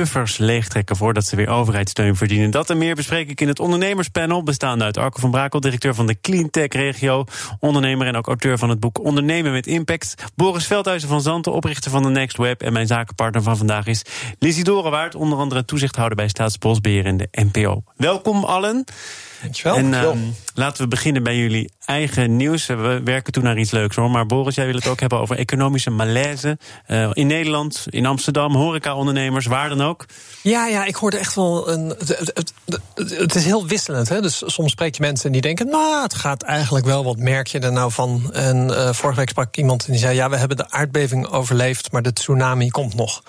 Buffers leegtrekken voordat ze weer overheidssteun verdienen. Dat en meer bespreek ik in het ondernemerspanel, bestaande uit Arco van Brakel, directeur van de Cleantech Regio, ondernemer en ook auteur van het boek Ondernemen met Impact. Boris Veldhuizen van Zanten, oprichter van de Next Web. En mijn zakenpartner van vandaag is Lizzie Dorenwaard, onder andere toezichthouder bij Staatsbosbeheer in de NPO. Welkom allen. Dankjewel. En uh, laten we beginnen bij jullie eigen nieuws. We werken toen naar iets leuks hoor. Maar Boris, jij wil het ook hebben over economische malaise. Uh, in Nederland, in Amsterdam, horeca-ondernemers, waar dan ook. Ja, ja, ik hoorde echt wel een. Het, het, het, is heel wisselend. Hè? Dus soms spreek je mensen die denken. Nou, het gaat eigenlijk wel. Wat merk je er nou van? En uh, vorige week sprak ik iemand en die zei: Ja, we hebben de aardbeving overleefd, maar de tsunami komt nog.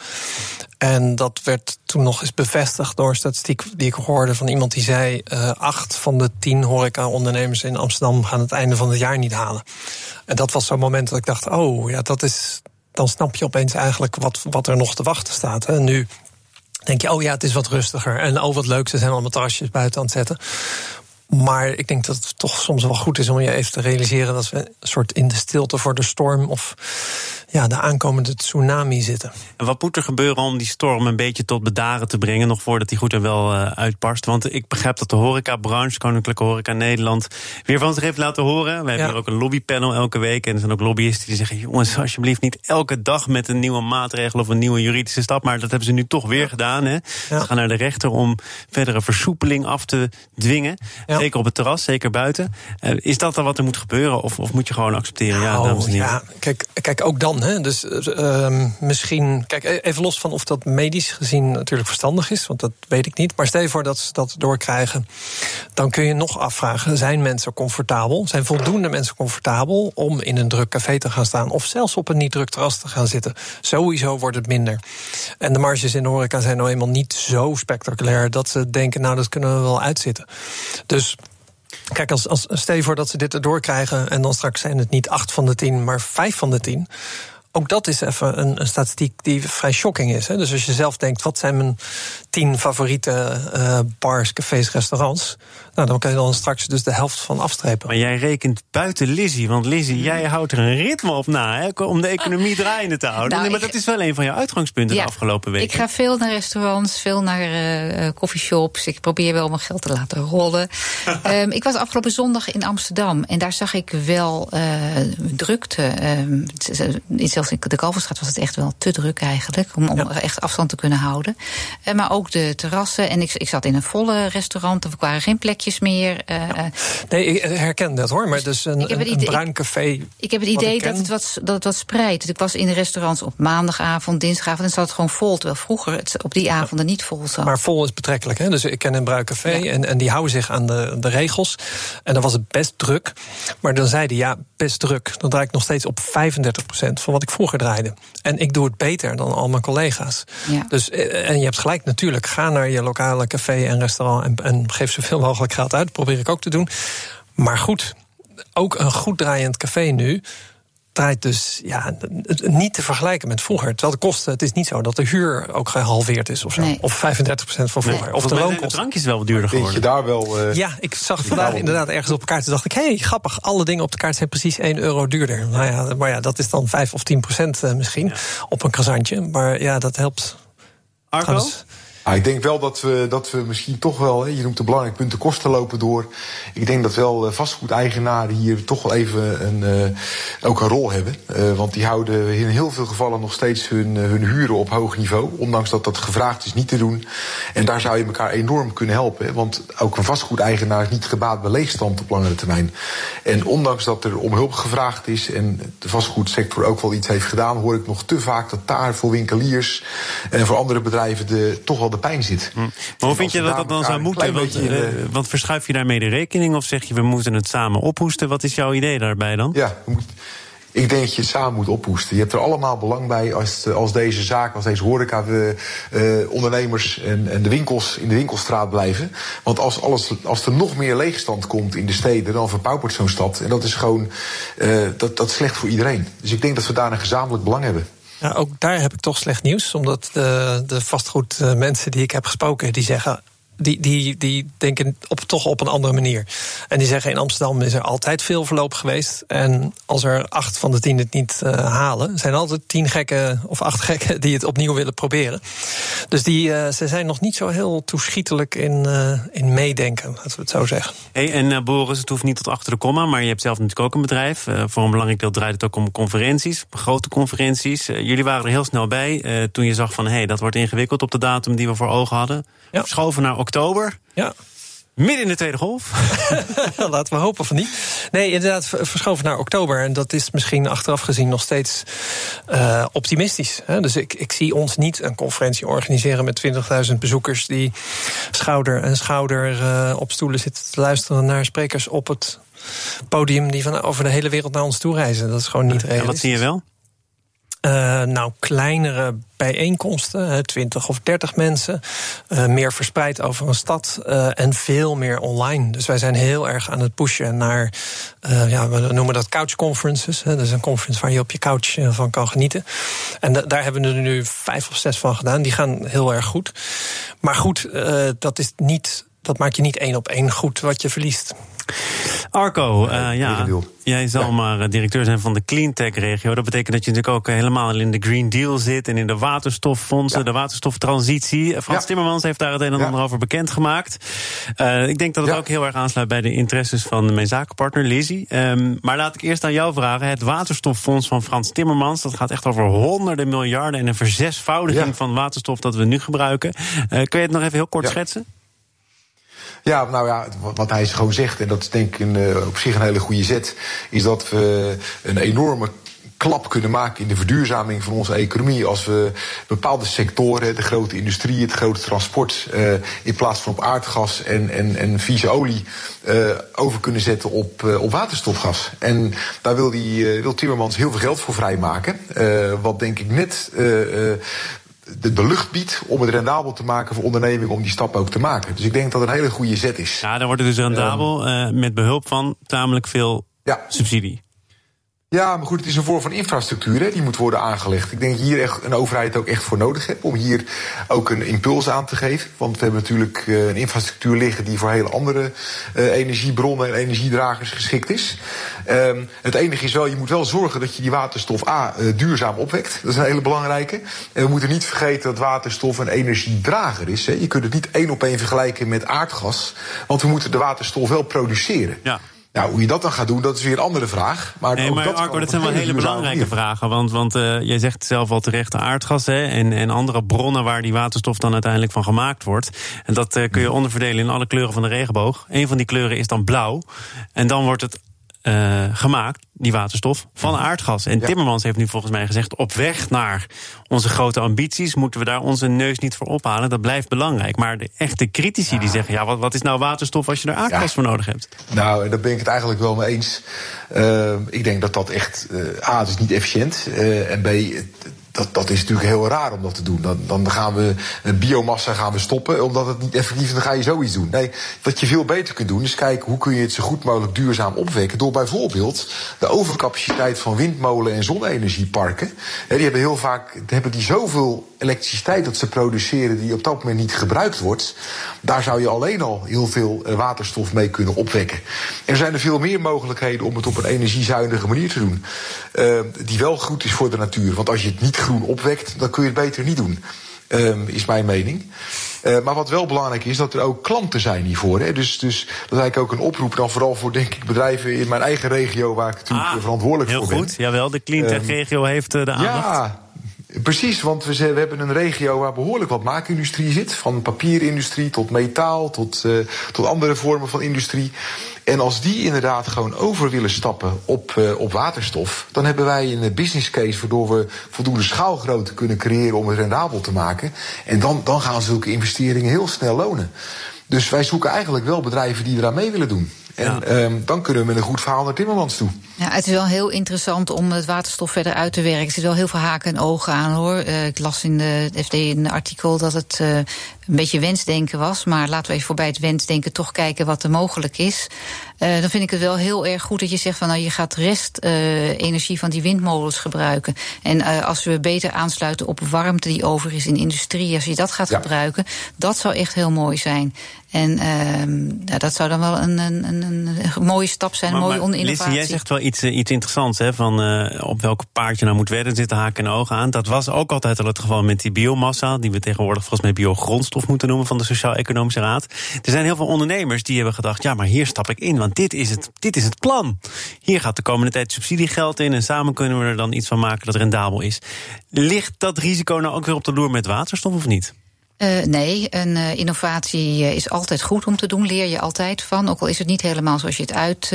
En dat werd toen nog eens bevestigd door een statistiek die ik hoorde van iemand die zei: uh, acht van de tien horeca-ondernemers in Amsterdam gaan het einde van het jaar niet halen. En dat was zo'n moment dat ik dacht: oh ja, dat is. Dan snap je opeens eigenlijk wat, wat er nog te wachten staat. En nu denk je: oh ja, het is wat rustiger. En oh, wat leuk, ze zijn allemaal terrasjes buiten aan het zetten. Maar ik denk dat het toch soms wel goed is om je even te realiseren dat we een soort in de stilte voor de storm of ja, de aankomende tsunami zitten. En wat moet er gebeuren om die storm een beetje tot bedaren te brengen, nog voordat die goed en wel uh, uitbarst? Want ik begrijp dat de horecabranche, Koninklijke Horeca Nederland, weer van zich heeft laten horen. We hebben ja. hier ook een lobbypanel elke week. En er zijn ook lobbyisten die zeggen: jongens, alsjeblieft niet elke dag met een nieuwe maatregel of een nieuwe juridische stap. Maar dat hebben ze nu toch weer gedaan. Hè? Ja. Ze gaan naar de rechter om verdere versoepeling af te dwingen. Zeker op het terras, zeker buiten. Uh, is dat dan wat er moet gebeuren? Of, of moet je gewoon accepteren? Nou, ja, dames en heren. Ja, kijk, kijk, ook dan. Dus uh, misschien, kijk, even los van of dat medisch gezien natuurlijk verstandig is, want dat weet ik niet. Maar stel je voor dat ze dat doorkrijgen, dan kun je nog afvragen: zijn mensen comfortabel? Zijn voldoende mensen comfortabel om in een druk café te gaan staan of zelfs op een niet druk terras te gaan zitten? Sowieso wordt het minder. En de marges in de horeca zijn nou eenmaal niet zo spectaculair dat ze denken: nou, dat kunnen we wel uitzitten. Dus Kijk, als, als, stel je voor dat ze dit erdoor krijgen en dan straks zijn het niet acht van de tien, maar vijf van de tien. Ook dat is even een, een statistiek die vrij shocking is. Hè? Dus als je zelf denkt, wat zijn mijn tien favoriete uh, bars, cafés, restaurants? Nou, dan kan je dan straks dus de helft van afstrepen. Maar jij rekent buiten Lizzie. Want Lizzie, jij houdt er een ritme op na hè, om de economie draaiende te houden. Nou, nee, maar ik, dat is wel een van je uitgangspunten ja, de afgelopen weken. Ik ga veel naar restaurants, veel naar uh, coffeeshops. Ik probeer wel mijn geld te laten rollen. um, ik was afgelopen zondag in Amsterdam. En daar zag ik wel uh, drukte. Um, zelfs in de Kalverstraat was het echt wel te druk eigenlijk. Om, om ja. echt afstand te kunnen houden. Uh, maar ook de terrassen. En ik, ik zat in een volle restaurant. Er waren geen plekjes meer. Uh, ja. Nee, ik herken dat hoor. Maar dus een, een, een bruin café. Ik heb het idee dat het, wat, dat het wat spreidt. Dus ik was in de restaurants op maandagavond, dinsdagavond. En zat het gewoon vol. Terwijl vroeger het op die avonden niet vol zat. Maar vol is betrekkelijk. Hè? Dus ik ken een bruin café. Ja. En, en die houden zich aan de, de regels. En dan was het best druk. Maar dan zeiden ja, best druk. Dan draai ik nog steeds op 35% van wat ik vroeger draaide. En ik doe het beter dan al mijn collega's. Ja. Dus, en je hebt gelijk natuurlijk. Ga naar je lokale café en restaurant en, en geef zoveel mogelijk geld uit. Dat probeer ik ook te doen. Maar goed, ook een goed draaiend café nu draait dus ja, niet te vergelijken met vroeger. Terwijl de kosten, het is niet zo dat de huur ook gehalveerd is of zo. Nee. Of 35% van vroeger. Nee. Of de loonkosten. De drank is wel duurder geworden. je daar wel... Uh, ja, ik zag vandaag inderdaad ergens op een kaart. Toen dacht ik, hé, hey, grappig. Alle dingen op de kaart zijn precies 1 euro duurder. Nou ja, maar ja, dat is dan 5 of 10 procent uh, misschien ja. op een krasantje. Maar ja, dat helpt. Arco? Trouwens, Ah, ik denk wel dat we, dat we misschien toch wel, je noemt een belangrijk punt, de kosten lopen door. Ik denk dat wel vastgoedeigenaren hier toch wel even een, uh, ook een rol hebben. Uh, want die houden in heel veel gevallen nog steeds hun, hun huren op hoog niveau. Ondanks dat dat gevraagd is niet te doen. En daar zou je elkaar enorm kunnen helpen. Want ook een vastgoedeigenaar is niet gebaat bij leegstand op langere termijn. En ondanks dat er om hulp gevraagd is en de vastgoedsector ook wel iets heeft gedaan, hoor ik nog te vaak dat daar voor winkeliers en voor andere bedrijven de, toch wel de pijn zit. Hm. Maar hoe vind je dat dat dan zou moeten? Want, uh, want verschuif je daarmee de rekening of zeg je we moeten het samen ophoesten? Wat is jouw idee daarbij dan? Ja, ik denk dat je het samen moet ophoesten. Je hebt er allemaal belang bij als, als deze zaak, als deze horeca, de uh, ondernemers en, en de winkels in de winkelstraat blijven. Want als, alles, als er nog meer leegstand komt in de steden, dan verpaupert zo'n stad. En dat is gewoon dat, dat is slecht voor iedereen. Dus ik denk dat we daar een gezamenlijk belang hebben. Ja, ook daar heb ik toch slecht nieuws. Omdat de, de vastgoedmensen die ik heb gesproken, die zeggen die, die, die denken op, toch op een andere manier. En die zeggen in Amsterdam is er altijd veel verloop geweest. En als er acht van de tien het niet uh, halen, zijn er altijd tien gekken of acht gekken die het opnieuw willen proberen. Dus die, uh, ze zijn nog niet zo heel toeschietelijk in, uh, in meedenken, laten we het zo zeggen. Hey, en Boris, het hoeft niet tot achter de komma, maar je hebt zelf natuurlijk ook een bedrijf. voor een belangrijk deel draait het ook om conferenties, grote conferenties. jullie waren er heel snel bij toen je zag van hé, hey, dat wordt ingewikkeld op de datum die we voor ogen hadden. Ja. Verschoven naar oktober. Ja. Midden in de tweede golf. Laten we hopen van niet. Nee, inderdaad, verschoven naar oktober. En dat is misschien achteraf gezien nog steeds uh, optimistisch. Hè? Dus ik, ik zie ons niet een conferentie organiseren met 20.000 bezoekers die schouder en schouder uh, op stoelen zitten te luisteren naar sprekers op het podium die van over de hele wereld naar ons toe reizen. Dat is gewoon niet realistisch. En wat zie je wel? Uh, nou, kleinere bijeenkomsten, 20 of 30 mensen. Uh, meer verspreid over een stad uh, en veel meer online. Dus wij zijn heel erg aan het pushen naar, ja, we noemen dat couch conferences. Hè, dus een conference waar je op je couch van kan genieten. En daar hebben we er nu vijf of zes van gedaan. Die gaan heel erg goed. Maar goed, dat is niet dat maak je niet één op één goed wat je verliest. Arco, uh, ja, jij zal ja. maar directeur zijn van de cleantech-regio. Dat betekent dat je natuurlijk ook helemaal in de Green Deal zit... en in de waterstoffondsen, ja. de waterstoftransitie. Frans Timmermans heeft daar het een en ander over bekendgemaakt. Uh, ik denk dat het ook heel erg aansluit bij de interesses van mijn zakenpartner Lizzie. Um, maar laat ik eerst aan jou vragen. Het waterstoffonds van Frans Timmermans... dat gaat echt over honderden miljarden... en een verzesvoudiging van waterstof dat we nu gebruiken. Uh, kun je het nog even heel kort schetsen? Ja, nou ja, wat hij gewoon zegt, en dat is denk ik uh, op zich een hele goede zet, is dat we een enorme klap kunnen maken in de verduurzaming van onze economie. Als we bepaalde sectoren, de grote industrie, het grote transport, uh, in plaats van op aardgas en, en, en vieze olie, uh, over kunnen zetten op, op waterstofgas. En daar wil, die, wil Timmermans heel veel geld voor vrijmaken. wat denk ik net de, de lucht biedt om het rendabel te maken voor ondernemingen om die stap ook te maken. Dus ik denk dat het een hele goede zet is. Ja, dan wordt het dus rendabel um, met behulp van tamelijk veel ja. subsidie. Ja, maar goed, het is een vorm van infrastructuur hè, die moet worden aangelegd. Ik denk dat hier echt een overheid ook echt voor nodig heeft om hier ook een impuls aan te geven. Want we hebben natuurlijk uh, een infrastructuur liggen die voor hele andere uh, energiebronnen en energiedragers geschikt is. Um, het enige is wel, je moet wel zorgen dat je die waterstof A uh, duurzaam opwekt. Dat is een hele belangrijke. En we moeten niet vergeten dat waterstof een energiedrager is. Hè. Je kunt het niet één op één vergelijken met aardgas. Want we moeten de waterstof wel produceren. Ja. Nou, hoe je dat dan gaat doen, dat is weer een andere vraag. Maar, nee, maar dat, Arco, dat zijn wel hele belangrijke vragen. Want, want uh, jij zegt zelf al terecht aardgas hè, en, en andere bronnen waar die waterstof dan uiteindelijk van gemaakt wordt. En dat uh, kun je onderverdelen in alle kleuren van de regenboog. Een van die kleuren is dan blauw. En dan wordt het uh, gemaakt, die waterstof, van aardgas. En ja. Timmermans heeft nu volgens mij gezegd: op weg naar onze grote ambities moeten we daar onze neus niet voor ophalen. Dat blijft belangrijk. Maar de echte critici ja. die zeggen: ja, wat, wat, is nou waterstof als je er aardgas ja. voor nodig hebt? Nou, daar ben ik het eigenlijk wel mee eens. Uh, ik denk dat dat echt. Uh, A, het is niet efficiënt. en B, dat, dat is natuurlijk heel raar om dat te doen. Dan, dan gaan we biomassa gaan we stoppen, omdat het niet effectief is. Dan ga je zoiets doen. Nee, wat je veel beter kunt doen, is kijken hoe kun je het zo goed mogelijk duurzaam opwekken. Door bijvoorbeeld de overcapaciteit van windmolen- en zonne-energieparken. Die hebben heel vaak hebben die zoveel elektriciteit dat ze produceren die op dat moment niet gebruikt wordt. Daar zou je alleen al heel veel waterstof mee kunnen opwekken. En er zijn er veel meer mogelijkheden om het op een energiezuinige manier te doen. Uh, die wel goed is voor de natuur. Want als je het niet groen opwekt, dan kun je het beter niet doen. Um, is mijn mening. Uh, maar wat wel belangrijk is, dat er ook klanten zijn hiervoor. Hè. Dus, dus dat is eigenlijk ook een oproep dan vooral voor denk ik, bedrijven in mijn eigen regio... waar ik natuurlijk ah, verantwoordelijk voor ben. Heel goed, jawel. De cleantech-regio um, heeft de aandacht. Ja, Precies, want we, hebben een regio waar behoorlijk wat maakindustrie zit. Van papierindustrie tot metaal, tot, uh, tot andere vormen van industrie. En als die inderdaad gewoon over willen stappen op, uh, op waterstof, dan hebben wij een business case waardoor we voldoende schaalgrootte kunnen creëren om het rendabel te maken. En dan, dan gaan zulke investeringen heel snel lonen. Dus wij zoeken eigenlijk wel bedrijven die eraan mee willen doen. En ja. um, dan kunnen we met een goed verhaal naar Timmermans toe. Ja, het is wel heel interessant om het waterstof verder uit te werken. Er zit wel heel veel haken en ogen aan hoor. Uh, ik las in de FD een artikel dat het uh, een beetje wensdenken was. Maar laten we even voorbij het wensdenken toch kijken wat er mogelijk is. Uh, dan vind ik het wel heel erg goed dat je zegt van nou je gaat restenergie uh, van die windmolens gebruiken. En uh, als we beter aansluiten op warmte die over is in industrie, als je dat gaat ja. gebruiken, dat zou echt heel mooi zijn. En uh, ja, dat zou dan wel een, een, een, een mooie stap zijn, maar, een mooie maar, innovatie. jij zegt wel iets, iets interessants, hè, van uh, op welke paard je nou moet wedden, zitten haken en ogen aan. Dat was ook altijd al het geval met die biomassa, die we tegenwoordig volgens mij biogrondstof moeten noemen van de Sociaal-Economische Raad. Er zijn heel veel ondernemers die hebben gedacht, ja, maar hier stap ik in, want dit is het, dit is het plan. Hier gaat de komende tijd subsidiegeld in en samen kunnen we er dan iets van maken dat rendabel is. Ligt dat risico nou ook weer op de loer met waterstof of niet? Uh, nee, een uh, innovatie uh, is altijd goed om te doen. Leer je altijd van. Ook al is het niet helemaal zoals je het uit,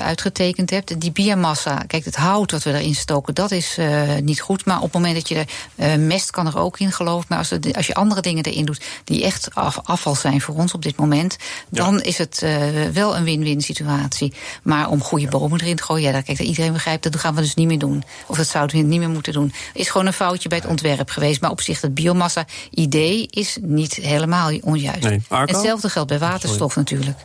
uitgetekend hebt. Die biomassa, kijk, het hout wat we erin stoken, dat is niet goed. Maar op het moment dat je er mest kan er ook in, geloof ik. Maar als, er, als je andere dingen erin doet die echt af, afval zijn voor ons op dit moment, dan is het wel een win-win situatie. Maar om goede bomen erin te gooien, ja, dat, kijk, iedereen begrijpt dat gaan we dus niet meer doen. Of dat zouden we niet meer moeten doen. Is gewoon een foutje bij het ontwerp geweest. Maar op zich, het biomassa-idee is is niet helemaal onjuist. Nee. Hetzelfde geldt bij waterstof natuurlijk.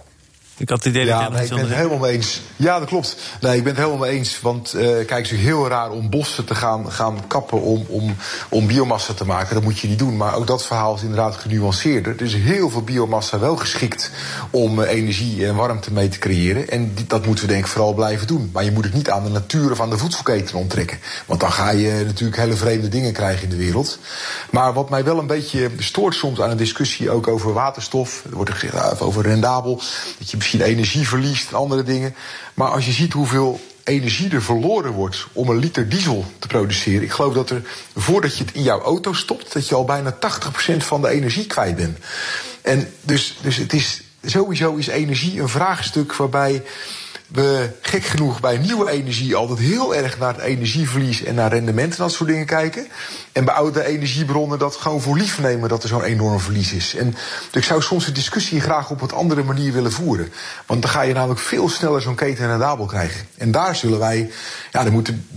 Ik had het idee ja, dat nee, ik ben het helemaal mee eens. Ja, dat klopt. Nee, ik ben het helemaal mee eens. Want uh, kijk, het is heel raar om bossen te gaan, gaan kappen om, om, om biomassa te maken. Dat moet je niet doen. Maar ook dat verhaal is inderdaad genuanceerder. Er is heel veel biomassa wel geschikt om uh, energie en warmte mee te creëren. En die, dat moeten we denk ik vooral blijven doen. Maar je moet het niet aan de natuur of aan de voedselketen onttrekken. Want dan ga je natuurlijk hele vreemde dingen krijgen in de wereld. Maar wat mij wel een beetje stoort soms aan een discussie ook over waterstof. Er wordt er gezegd over rendabel. Dat je misschien energie verliest en andere dingen. Maar als je ziet hoeveel energie er verloren wordt om een liter diesel te produceren. Ik geloof dat er, voordat je het in jouw auto stopt, dat je al bijna 80% van de energie kwijt bent. En dus, dus het is, sowieso is energie een vraagstuk waarbij we gek genoeg bij nieuwe energie altijd heel erg naar het energieverlies en naar rendement en dat soort dingen kijken. En bij oude energiebronnen dat gewoon voor lief nemen dat er zo'n enorm verlies is. En ik zou soms de discussie graag op een andere manier willen voeren. Want dan ga je namelijk veel sneller zo'n keten rendabel krijgen. En daar zullen wij, ja, dan moeten,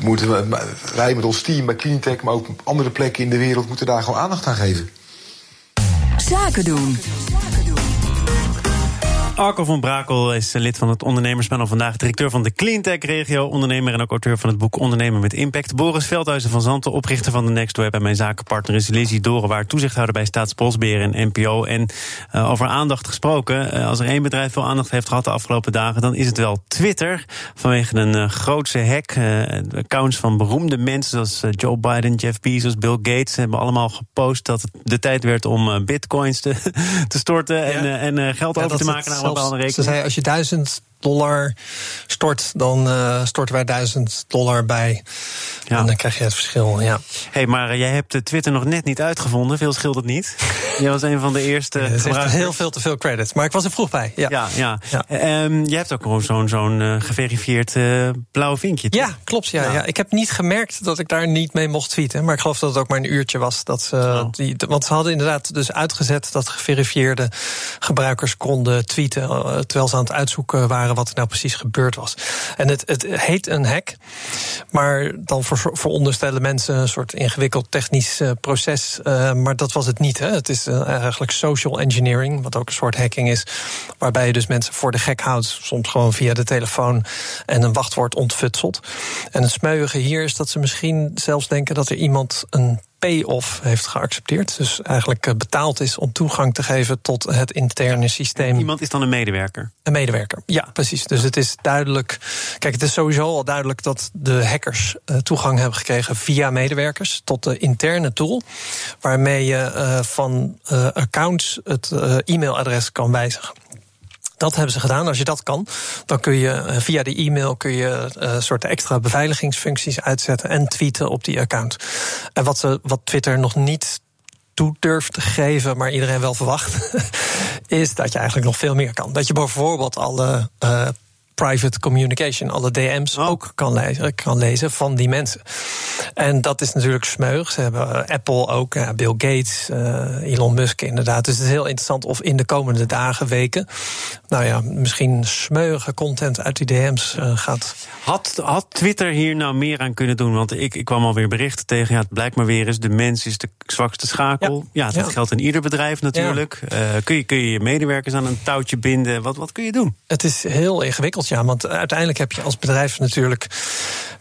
moeten, wij met ons team bij Cleantech, maar ook op andere plekken in de wereld, moeten daar gewoon aandacht aan geven. Zaken doen. Arco van Brakel is lid van het ondernemerspanel vandaag. Directeur van de Cleantech Regio, ondernemer en ook auteur van het boek Ondernemen met Impact. Boris Veldhuizen van Zanten, oprichter van de Nextweb. En mijn zakenpartner is Lizzie Dorenwaard, toezichthouder bij Staatsbosbeheer en NPO. En uh, over aandacht gesproken. Uh, als er één bedrijf veel aandacht heeft gehad de afgelopen dagen, dan is het wel Twitter. Vanwege een uh, grootse hack. accounts van beroemde mensen zoals Joe Biden, Jeff Bezos, Bill Gates hebben allemaal gepost dat het de tijd werd om bitcoins te, te storten ja. en, en geld ja, over te maken ze zei, als je duizend dollar stort, dan uh, storten wij 1000 dollar bij. Ja. En dan krijg je het verschil, ja. hey, maar jij hebt Twitter nog net niet uitgevonden. Veel scheelt het niet. Jij was een van de eerste ja, gebruikers. heel veel te veel credits, maar ik was er vroeg bij. Ja, ja. ja. ja. Um, jij hebt ook gewoon zo'n zo'n uh, geverifieerd uh, blauw vinkje. Ja, klopt. Ja, ja. ja. Ik heb niet gemerkt dat ik daar niet mee mocht tweeten. Maar ik geloof dat het ook maar een uurtje was. Dat ze, oh. die, want ze hadden inderdaad dus uitgezet dat geverifieerde gebruikers konden tweeten. terwijl ze aan het uitzoeken waren wat er nou precies gebeurd was. En het, het heet een hack, maar dan veronderstellen mensen een soort ingewikkeld technisch uh, proces. Uh, maar dat was het niet. Hè. Het is uh, eigenlijk social engineering, wat ook een soort hacking is. Waarbij je dus mensen voor de gek houdt, soms gewoon via de telefoon en een wachtwoord ontfutselt. En het smeuïge hier is dat ze misschien zelfs denken dat er iemand een payoff heeft geaccepteerd. Dus eigenlijk betaald is om toegang te geven tot het interne systeem. Iemand is dan een medewerker? Een medewerker, ja, precies. Dus het is duidelijk. Kijk, het is sowieso al duidelijk dat de hackers toegang hebben gekregen via medewerkers tot de interne tool. Waarmee je uh, van accounts het e-mailadres kan wijzigen. Dat hebben ze gedaan. Als je dat kan, dan kun je via die e-mail kun je uh, soorten extra beveiligingsfuncties uitzetten en tweeten op die account. En wat, ze, wat Twitter nog niet toe durft te geven, maar iedereen wel verwacht, is dat je eigenlijk nog veel meer kan. Dat je bijvoorbeeld alle uh, private communication, alle DM's Oh. ook kan lezen, kan lezen van die mensen. En dat is natuurlijk smeug. Ze hebben eh, Apple ook, ja, Bill Gates, eh, Elon Musk inderdaad. Dus het is heel interessant of in de komende dagen, weken, nou ja, misschien smeuige content uit die DM's eh, gaat. Had, had Twitter hier nou meer aan kunnen doen? Want ik, ik kwam alweer berichten tegen. Ja, het blijkt maar weer eens. De mens is de zwakste schakel. Ja, Ja. dat Ja. geldt in ieder bedrijf natuurlijk. Eh, kun, je, kun je je medewerkers aan een touwtje binden? Wat, wat kun je doen? Het is heel ingewikkeld, ja. Want uiteindelijk heb je als bedrijf natuurlijk.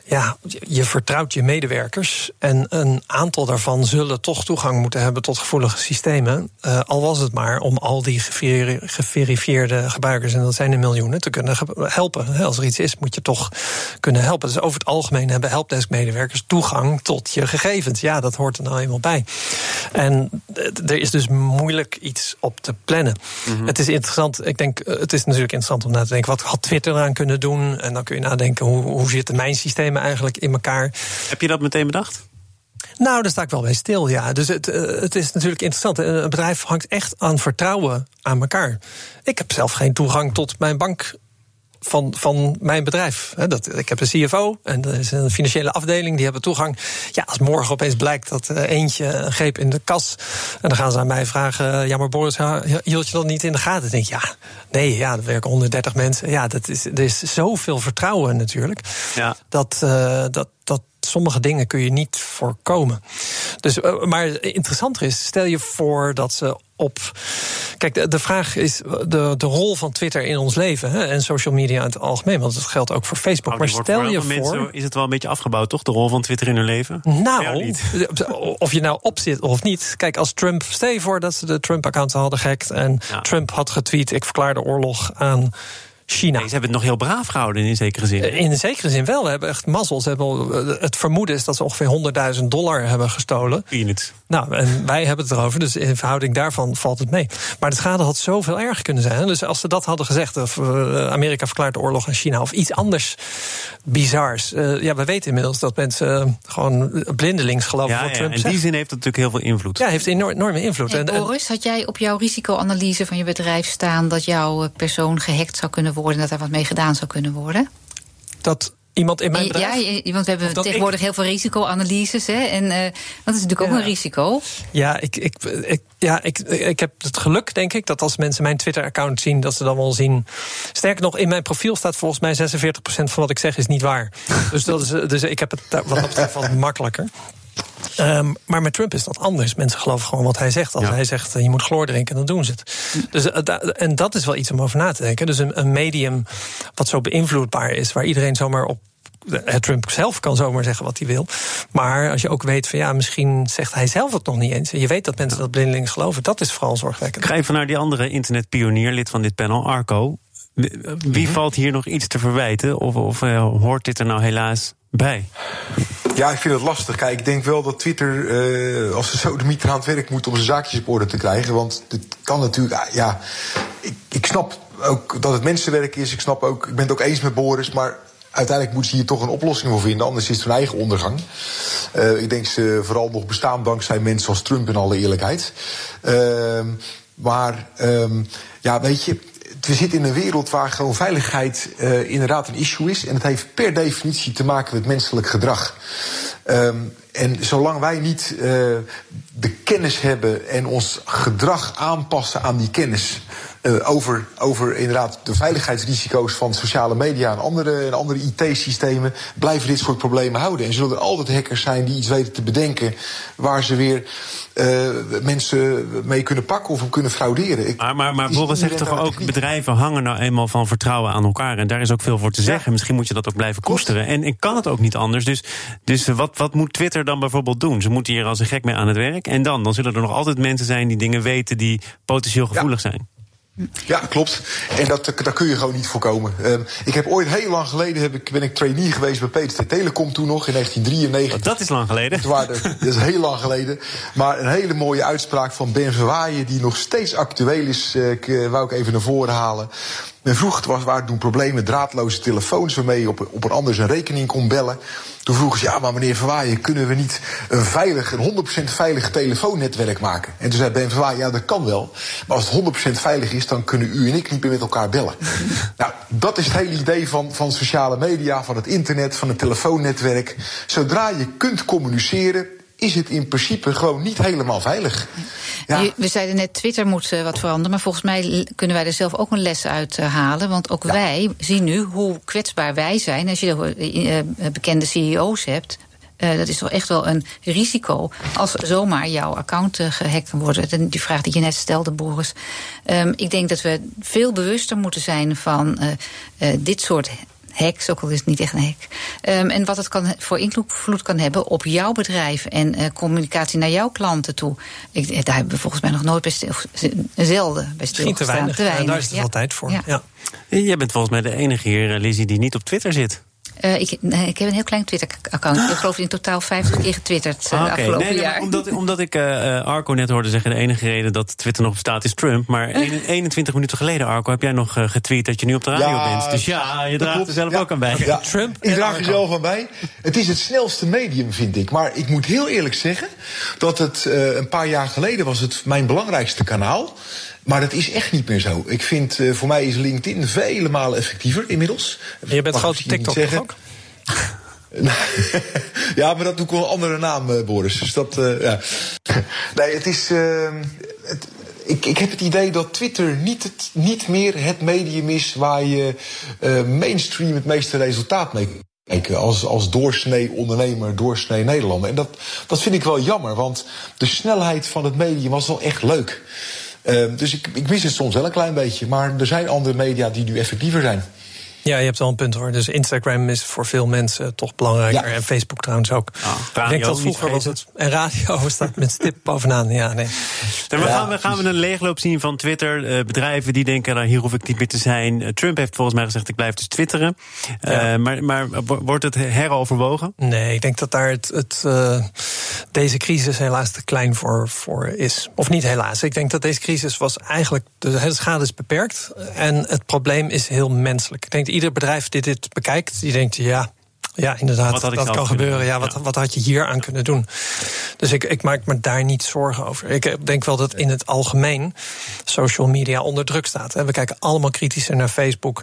Ja, je vertrouwt je medewerkers. En een aantal daarvan zullen toch toegang moeten hebben tot gevoelige systemen. eh, al was het maar om al die geveri- geverifieerde gebruikers, en dat zijn er miljoenen, te kunnen helpen. Als er iets is, moet je toch kunnen helpen. Dus over het algemeen hebben helpdesk-medewerkers toegang tot je gegevens. Ja, dat hoort er nou eenmaal bij. En eh, er is dus moeilijk iets op te plannen. Het is interessant, ik denk, eh, het is natuurlijk interessant om na te denken, wat had Twitter eraan kunnen doen? En dan kun je nadenken, hoe, hoe zitten mijn systemen eigenlijk in elkaar? Heb je dat meteen bedacht? Nou, daar sta ik wel bij stil, ja. Dus het, eh, het is natuurlijk interessant. Eh, Een bedrijf hangt echt aan vertrouwen aan elkaar. Ik heb zelf geen toegang tot mijn bank van, van mijn bedrijf. Dat, ik heb een CFO en er is een financiële afdeling, die hebben toegang. Ja, als morgen opeens blijkt dat eh, eentje een greep in de kas. En dan gaan ze aan mij vragen: Ja, maar Boris, hield je dat niet in de gaten? Ik denk ja, nee, ja, er werken 130 mensen. Ja, dat is, er is zoveel vertrouwen natuurlijk. Ja. Dat, eh, dat, dat sommige dingen kun je niet voorkomen. Dus, eh, maar interessanter is, stel je voor dat ze op. Kijk, de, de vraag is de, de rol van Twitter in ons leven hè, en social media in het algemeen. Want dat geldt ook voor Facebook. Nou, maar stel voor je voor. Mensen, is het wel een beetje afgebouwd, toch? De rol van Twitter in hun leven? Nou, of je nou op zit of niet. Kijk, als Trump. Stel je voor dat ze de Trump-account hadden gehackt. En Ja. Trump had getweet: ik verklaar de oorlog aan China. Nee, ze hebben het nog heel braaf gehouden in zekere zin. In zekere zin wel. We hebben echt mazzel. Ze hebben, al- eh, het vermoeden is dat ze ongeveer 100.000 dollar hebben gestolen. Peanuts. Nou, en wij hebben het erover, dus in verhouding daarvan valt het mee. Maar de schade had zoveel erger kunnen zijn. Dus als ze dat hadden gezegd, of eh, Amerika verklaart de oorlog aan China, of iets anders bizars. eh, ja, we weten inmiddels dat mensen gewoon blindelings geloven Ja, wat ja, Trump in zegt. die zin heeft het natuurlijk heel veel invloed. Ja, heeft enorm, enorme invloed. Hey, En- en- Boris, had jij op jouw risicoanalyse van je bedrijf staan dat jouw persoon gehackt zou kunnen worden en dat daar wat mee gedaan zou kunnen worden? dat iemand in mijn ja, bedrijf. want we hebben tegenwoordig heel veel risicoanalyses. Hè, en eh, dat is natuurlijk ook een risico. Ja, ik, ik, ik, ja ik, ik heb het geluk, denk ik, dat als mensen mijn Twitter-account zien, dat ze dan wel zien. Sterker nog, in mijn profiel staat volgens mij 46% van wat ik zeg is niet waar. dus, dat is, dus ik heb het wat dat betreft wat makkelijker. Ehm, maar met Trump is dat anders. Mensen geloven gewoon wat hij zegt. Als Ja. hij zegt eh, je moet chloor drinken, dan doen ze het. Dus, eh, da- en dat is wel iets om over na te denken. Dus een, een medium wat zo beïnvloedbaar is, waar iedereen zomaar op. eh, Trump zelf kan zomaar zeggen wat hij wil. Maar als je ook weet van ja, misschien zegt hij zelf het nog niet eens. En je weet dat mensen dat blindelings geloven. Dat is vooral zorgwekkend. Ik ga even naar die andere internetpionier, lid van dit panel, Arco. Wie Mhm. valt hier nog iets te verwijten? Of, of hoort dit er nou helaas bij? Ja, ik vind het lastig. Kijk, ik denk wel dat Twitter, eh, als ze zo de mieter aan het werk moet om zijn zaakjes op orde te krijgen. Want het kan natuurlijk, ah, ja. Ik, ik snap ook dat het mensenwerk is. Ik snap ook, ik ben het ook eens met Boris. Maar uiteindelijk moeten ze hier toch een oplossing voor vinden. Anders is het hun eigen ondergang. Eh, ik denk ze vooral nog bestaan dankzij mensen als Trump in alle eerlijkheid. Ehm, maar ehm, ja, weet je. We zitten in een wereld waar gewoon veiligheid eh, inderdaad een issue is. En het heeft per definitie te maken met menselijk gedrag. Ehm, en zolang wij niet eh, de kennis hebben en ons gedrag aanpassen aan die kennis. Eh, over, over inderdaad de veiligheidsrisico's van sociale media en andere, en andere IT-systemen. blijven dit soort problemen houden. En zullen er altijd hackers zijn die iets weten te bedenken. waar ze weer eh, mensen mee kunnen pakken of kunnen frauderen. Ik- Maar, maar, maar Boris zegt toch ook, bedrijven hangen nou eenmaal van vertrouwen aan elkaar. En daar is ook veel voor te zeggen. Misschien moet je dat ook blijven koesteren. En, en kan het ook niet anders. Dus, dus wat, wat moet Twitter dan bijvoorbeeld doen? Ze moeten hier als een gek mee aan het werk. En dan? Dan zullen er nog altijd mensen zijn die dingen weten die potentieel gevoelig zijn. Ja, klopt. En dat, dat kun je gewoon niet voorkomen. Ehm, ik heb ooit heel lang geleden heb ik, ben ik trainee geweest bij PTT Telecom toen nog in 1993. Dat is lang geleden. Waren dat is heel lang geleden. Maar een hele mooie uitspraak van Ben Verwaaien, die nog steeds actueel is, eh, eh, wou ik even naar voren halen. Men vroeg, was, waren toen problemen, draadloze telefoons waarmee je op, op een ander zijn rekening kon bellen. Toen vroegen ze, ja, maar meneer Verwaaien, kunnen we niet een veilig, een 100% veilig telefoonnetwerk maken? En toen zei Ben Verwaaien, ja, dat kan wel. Maar als het 100% veilig is, dan kunnen u en ik niet meer met elkaar bellen. nou, dat is het hele idee van, van sociale media, van het internet, van het telefoonnetwerk. Zodra je kunt communiceren, is het in principe gewoon niet helemaal veilig. Ja. We zeiden net, Twitter moet uh, wat veranderen. Maar volgens mij kunnen wij er zelf ook een les uit uh, halen. Want ook ja. wij zien nu hoe kwetsbaar wij zijn. Als je uh, bekende CEO's hebt. dat is toch echt wel een risico als zomaar jouw account gehackt kan worden. Die vraag die je net stelde, Boris. Um, ik denk dat we veel bewuster moeten zijn van dit soort hacks, ook al is het niet echt een hack. Um, en wat het kan, voor invloed kan hebben op jouw bedrijf en uh, communicatie naar jouw klanten toe. Ik, daar hebben we volgens mij nog nooit bij stil, zelden bij stilgestaan. Te weinig. te weinig. Ja, daar is het ja. wel tijd voor. Ja. Ja. Jij bent volgens mij de enige hier, Lizzie, die niet op Twitter zit. Uh, ik, nee, ik heb een heel klein Twitter-account. Ik geloof in totaal 50 keer getwitterd uh, ah, okay. afgelopen nee, jaar. Omdat, omdat ik uh, Arco net hoorde zeggen... de enige reden dat Twitter nog bestaat is Trump. Maar 21 minuten geleden, Arco, heb jij nog getweet... dat je nu op de radio ja, bent. Dus ja, je draagt er zelf ja, ook aan bij. Ja, Trump ik draag er zelf aan bij. Het is het snelste medium, vind ik. Maar ik moet heel eerlijk zeggen... dat het een paar jaar geleden was het mijn belangrijkste kanaal... Maar dat is echt niet meer zo. Ik vind, uh, voor mij is LinkedIn vele malen effectiever inmiddels. Je bent grote TikTok zeggen. ook? ja, maar dat doe ik wel een andere naam, uh, Boris. Dus dat, uh, ja. Nee, het is... Uh, het, ik, ik heb het idee dat Twitter niet, het, niet meer het medium is... waar je mainstream het meeste resultaat mee kijken als, als doorsnee ondernemer, doorsnee Nederlander. En dat, dat vind ik wel jammer, want de snelheid van het medium was wel echt leuk. Uh, dus ik, ik mis het soms wel een klein beetje. Maar er zijn andere media die nu effectiever zijn. Ja, je hebt wel een punt hoor. Dus Instagram is voor veel mensen toch belangrijker. Ja. En Facebook trouwens ook. Oh, ik denk dat vroeger was het. En radio staat met stip bovenaan. Ja, nee. We gaan, we gaan we een leegloop zien van Twitter. Uh, bedrijven die denken, nou, hier hoef ik niet meer te zijn. Uh, Trump heeft volgens mij gezegd, ik blijf dus twitteren. Uh, maar, maar wordt het heroverwogen? Nee, ik denk dat daar het, het deze crisis helaas te klein voor, voor is. Of niet helaas. Ik denk dat deze crisis was eigenlijk. De schade is beperkt. En het probleem is heel menselijk. Ik denk ieder bedrijf die dit bekijkt, die denkt ja. Ja, inderdaad, dat kan gebeuren. Ja, wat, ja. wat had je hier aan kunnen doen? Dus ik, ik maak me daar niet zorgen over. Ik denk wel dat in het algemeen social media onder druk staat. We kijken allemaal kritischer naar Facebook,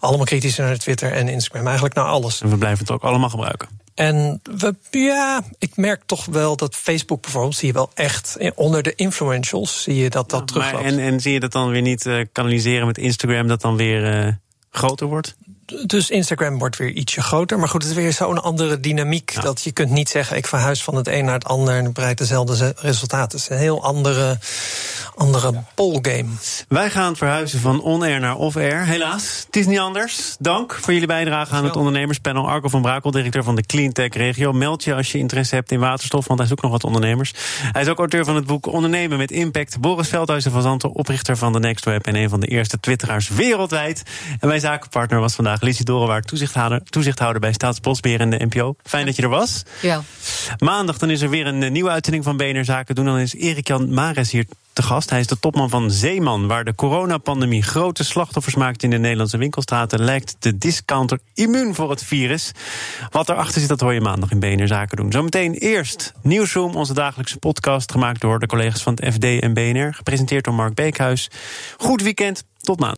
allemaal kritischer naar Twitter en Instagram. Eigenlijk naar alles. En we blijven het ook allemaal gebruiken. En we, ja, ik merk toch wel dat Facebook bijvoorbeeld, zie je wel echt onder de influentials, zie je dat dat ja, terugloopt. En, en zie je dat dan weer niet uh, kanaliseren met Instagram, dat dan weer. Uh groter wordt? Dus Instagram wordt weer ietsje groter. Maar goed, het is weer zo'n andere dynamiek. Ja. Dat je kunt niet zeggen: ik verhuis van het een naar het ander en bereik dezelfde resultaten. Het is een heel andere, andere ballgame. Wij gaan verhuizen van on-air naar off-air. Helaas, het is niet anders. Dank voor jullie bijdrage aan het ondernemerspanel. Arco van Brakel, directeur van de Cleantech Regio. Meld je als je interesse hebt in waterstof, want hij zoekt nog wat ondernemers. Hij is ook auteur van het boek Ondernemen met Impact. Boris Veldhuizen van Zanten, oprichter van de Next Web en een van de eerste Twitteraars wereldwijd. En mijn zakenpartner was vandaag Lizzie Dorenwaard, toezichthouder, toezichthouder bij Staatsbosbeheer en de NPO. Fijn dat je er was. Ja. Maandag dan is er weer een nieuwe uitzending van BNR Zaken doen. Dan is Erik-Jan Mares hier te gast. Hij is de topman van Zeeman, waar de coronapandemie grote slachtoffers maakt in de Nederlandse winkelstraten. Lijkt de discounter immuun voor het virus. Wat erachter zit, dat hoor je maandag in BNR Zaken doen. Zometeen eerst Nieuwsroom, onze dagelijkse podcast, gemaakt door de collega's van het FD en BNR. Gepresenteerd door Mark Beekhuis. Goed weekend, tot maandag.